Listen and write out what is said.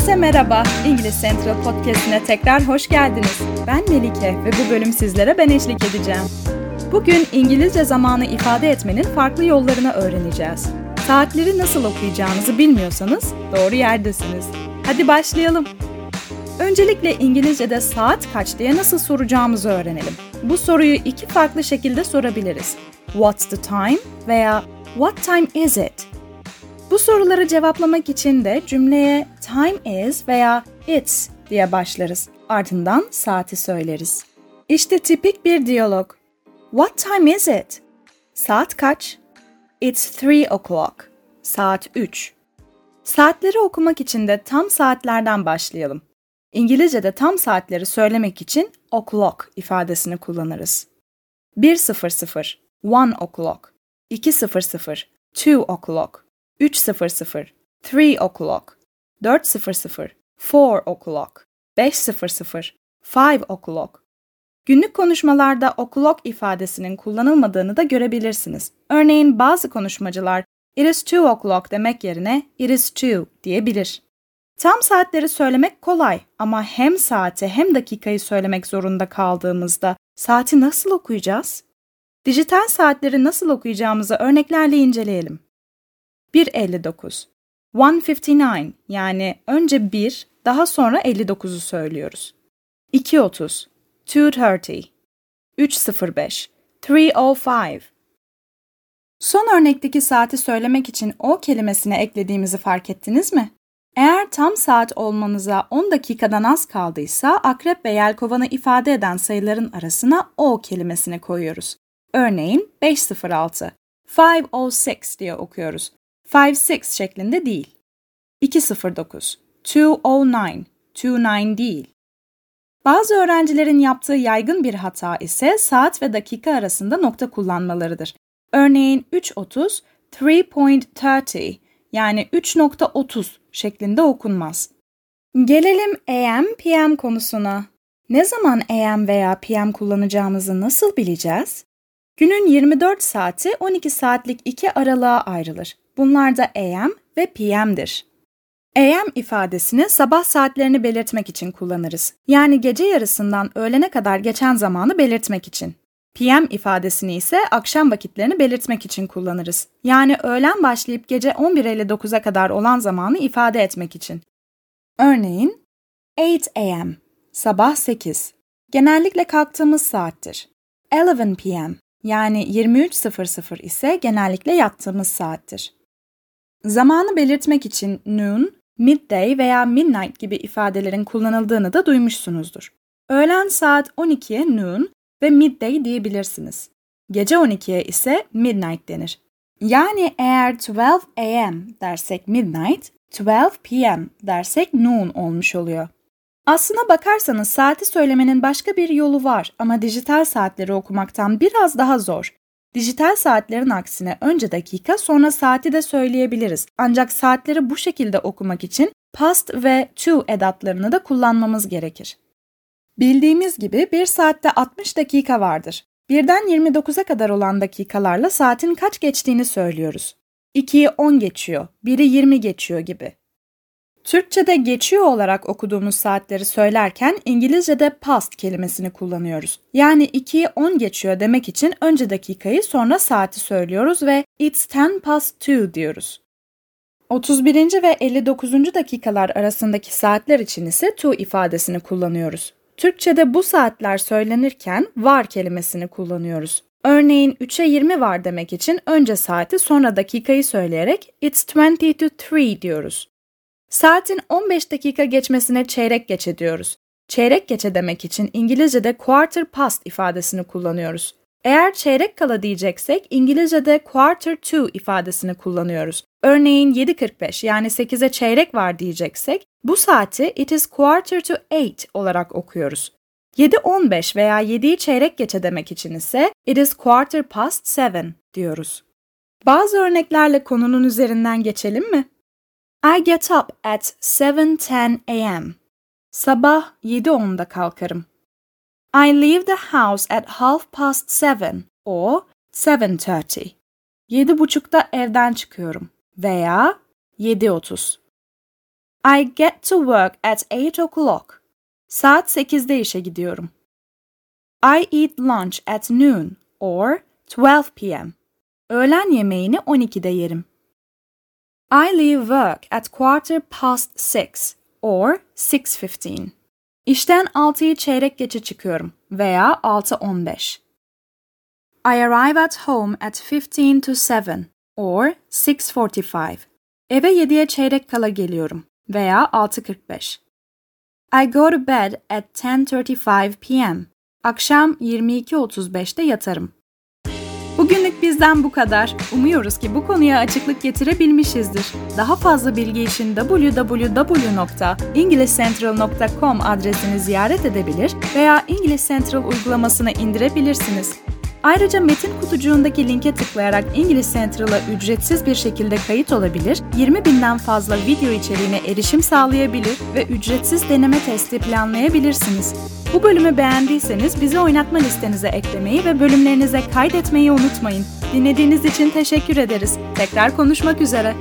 Herkese merhaba. İngiliz Central Podcast'ine tekrar hoş geldiniz. Ben Melike ve bu bölüm sizlere ben eşlik edeceğim. Bugün İngilizce zamanı ifade etmenin farklı yollarını öğreneceğiz. Saatleri nasıl okuyacağınızı bilmiyorsanız doğru yerdesiniz. Hadi başlayalım. Öncelikle İngilizce'de saat kaç diye nasıl soracağımızı öğrenelim. Bu soruyu iki farklı şekilde sorabiliriz. What's the time veya What time is it? Bu soruları cevaplamak için de cümleye time is veya it's diye başlarız. Ardından saati söyleriz. İşte tipik bir diyalog. What time is it? Saat kaç? It's three o'clock. Saat 3. Saatleri okumak için de tam saatlerden başlayalım. İngilizce'de tam saatleri söylemek için o'clock ifadesini kullanırız. 1.00, one o'clock, 2.00, two o'clock, 3.00, three o'clock, 4.00, four o'clock, 5.00, five o'clock. Günlük konuşmalarda o'clock ifadesinin kullanılmadığını da görebilirsiniz. Örneğin bazı konuşmacılar it is two o'clock demek yerine it is two diyebilir. Tam saatleri söylemek kolay ama hem saati hem dakikayı söylemek zorunda kaldığımızda saati nasıl okuyacağız? Dijital saatleri nasıl okuyacağımızı örneklerle inceleyelim. 1.59 1.59 yani önce 1 daha sonra 59'u söylüyoruz. 2.30 2.30 3.05 3.05 Son örnekteki saati söylemek için o kelimesine eklediğimizi fark ettiniz mi? Eğer tam saat olmanıza 10 dakikadan az kaldıysa akrep ve yelkovanı ifade eden sayıların arasına o kelimesini koyuyoruz. Örneğin 506, 506 diye okuyoruz. 56 şeklinde değil. 209, 209, 29 değil. Bazı öğrencilerin yaptığı yaygın bir hata ise saat ve dakika arasında nokta kullanmalarıdır. Örneğin 3.30, 3.30 yani 3.30 şeklinde okunmaz. Gelelim AM, PM konusuna. Ne zaman AM veya PM kullanacağımızı nasıl bileceğiz? Günün 24 saati 12 saatlik iki aralığa ayrılır. Bunlar da AM ve PM'dir. AM ifadesini sabah saatlerini belirtmek için kullanırız. Yani gece yarısından öğlene kadar geçen zamanı belirtmek için. PM ifadesini ise akşam vakitlerini belirtmek için kullanırız. Yani öğlen başlayıp gece 11.59'a kadar olan zamanı ifade etmek için. Örneğin 8 a.m. sabah 8. Genellikle kalktığımız saattir. 11 p.m. yani 23.00 ise genellikle yattığımız saattir. Zamanı belirtmek için noon, midday veya midnight gibi ifadelerin kullanıldığını da duymuşsunuzdur. Öğlen saat 12'ye noon ve midday diyebilirsiniz. Gece 12'ye ise midnight denir. Yani eğer 12 a.m. dersek midnight, 12 p.m. dersek noon olmuş oluyor. Aslına bakarsanız saati söylemenin başka bir yolu var ama dijital saatleri okumaktan biraz daha zor. Dijital saatlerin aksine önce dakika sonra saati de söyleyebiliriz. Ancak saatleri bu şekilde okumak için past ve to edatlarını da kullanmamız gerekir. Bildiğimiz gibi bir saatte 60 dakika vardır. Birden 29'a kadar olan dakikalarla saatin kaç geçtiğini söylüyoruz. 2'yi 10 geçiyor, biri 20 geçiyor gibi. Türkçe'de geçiyor olarak okuduğumuz saatleri söylerken İngilizce'de past kelimesini kullanıyoruz. Yani 2'yi 10 geçiyor demek için önce dakikayı sonra saati söylüyoruz ve it's 10 past 2 diyoruz. 31. ve 59. dakikalar arasındaki saatler için ise to ifadesini kullanıyoruz. Türkçe'de bu saatler söylenirken var kelimesini kullanıyoruz. Örneğin 3'e 20 var demek için önce saati sonra dakikayı söyleyerek it's 20 to 3 diyoruz. Saatin 15 dakika geçmesine çeyrek geçe diyoruz. Çeyrek geçe demek için İngilizce'de quarter past ifadesini kullanıyoruz. Eğer çeyrek kala diyeceksek İngilizce'de quarter to ifadesini kullanıyoruz. Örneğin 7.45 yani 8'e çeyrek var diyeceksek bu saati it is quarter to 8 olarak okuyoruz. 7.15 veya 7'yi çeyrek geçe demek için ise it is quarter past 7 diyoruz. Bazı örneklerle konunun üzerinden geçelim mi? I get up at 7.10 a.m. Sabah 7.10'da kalkarım. I leave the house at half past 7 or 7.30. 7.30'da evden çıkıyorum veya 7.30. I get to work at 8 o'clock. Saat 8'de işe gidiyorum. I eat lunch at noon or 12 p.m. Öğlen yemeğini 12'de yerim. I leave work at quarter past six or 6.15. İşten 6'yı çeyrek geçe çıkıyorum veya 6.15. I arrive at home at 15 to 7 or 6.45. Eve 7'ye çeyrek kala geliyorum veya 6.45. I go to bed at 10.35 p.m. Akşam 22.35'te yatarım. Bugünlük bizden bu kadar. Umuyoruz ki bu konuya açıklık getirebilmişizdir. Daha fazla bilgi için www.englishcentral.com adresini ziyaret edebilir veya English Central uygulamasını indirebilirsiniz. Ayrıca metin kutucuğundaki linke tıklayarak English Central'a ücretsiz bir şekilde kayıt olabilir, 20 binden fazla video içeriğine erişim sağlayabilir ve ücretsiz deneme testi planlayabilirsiniz. Bu bölümü beğendiyseniz bizi oynatma listenize eklemeyi ve bölümlerinize kaydetmeyi unutmayın. Dinlediğiniz için teşekkür ederiz. Tekrar konuşmak üzere.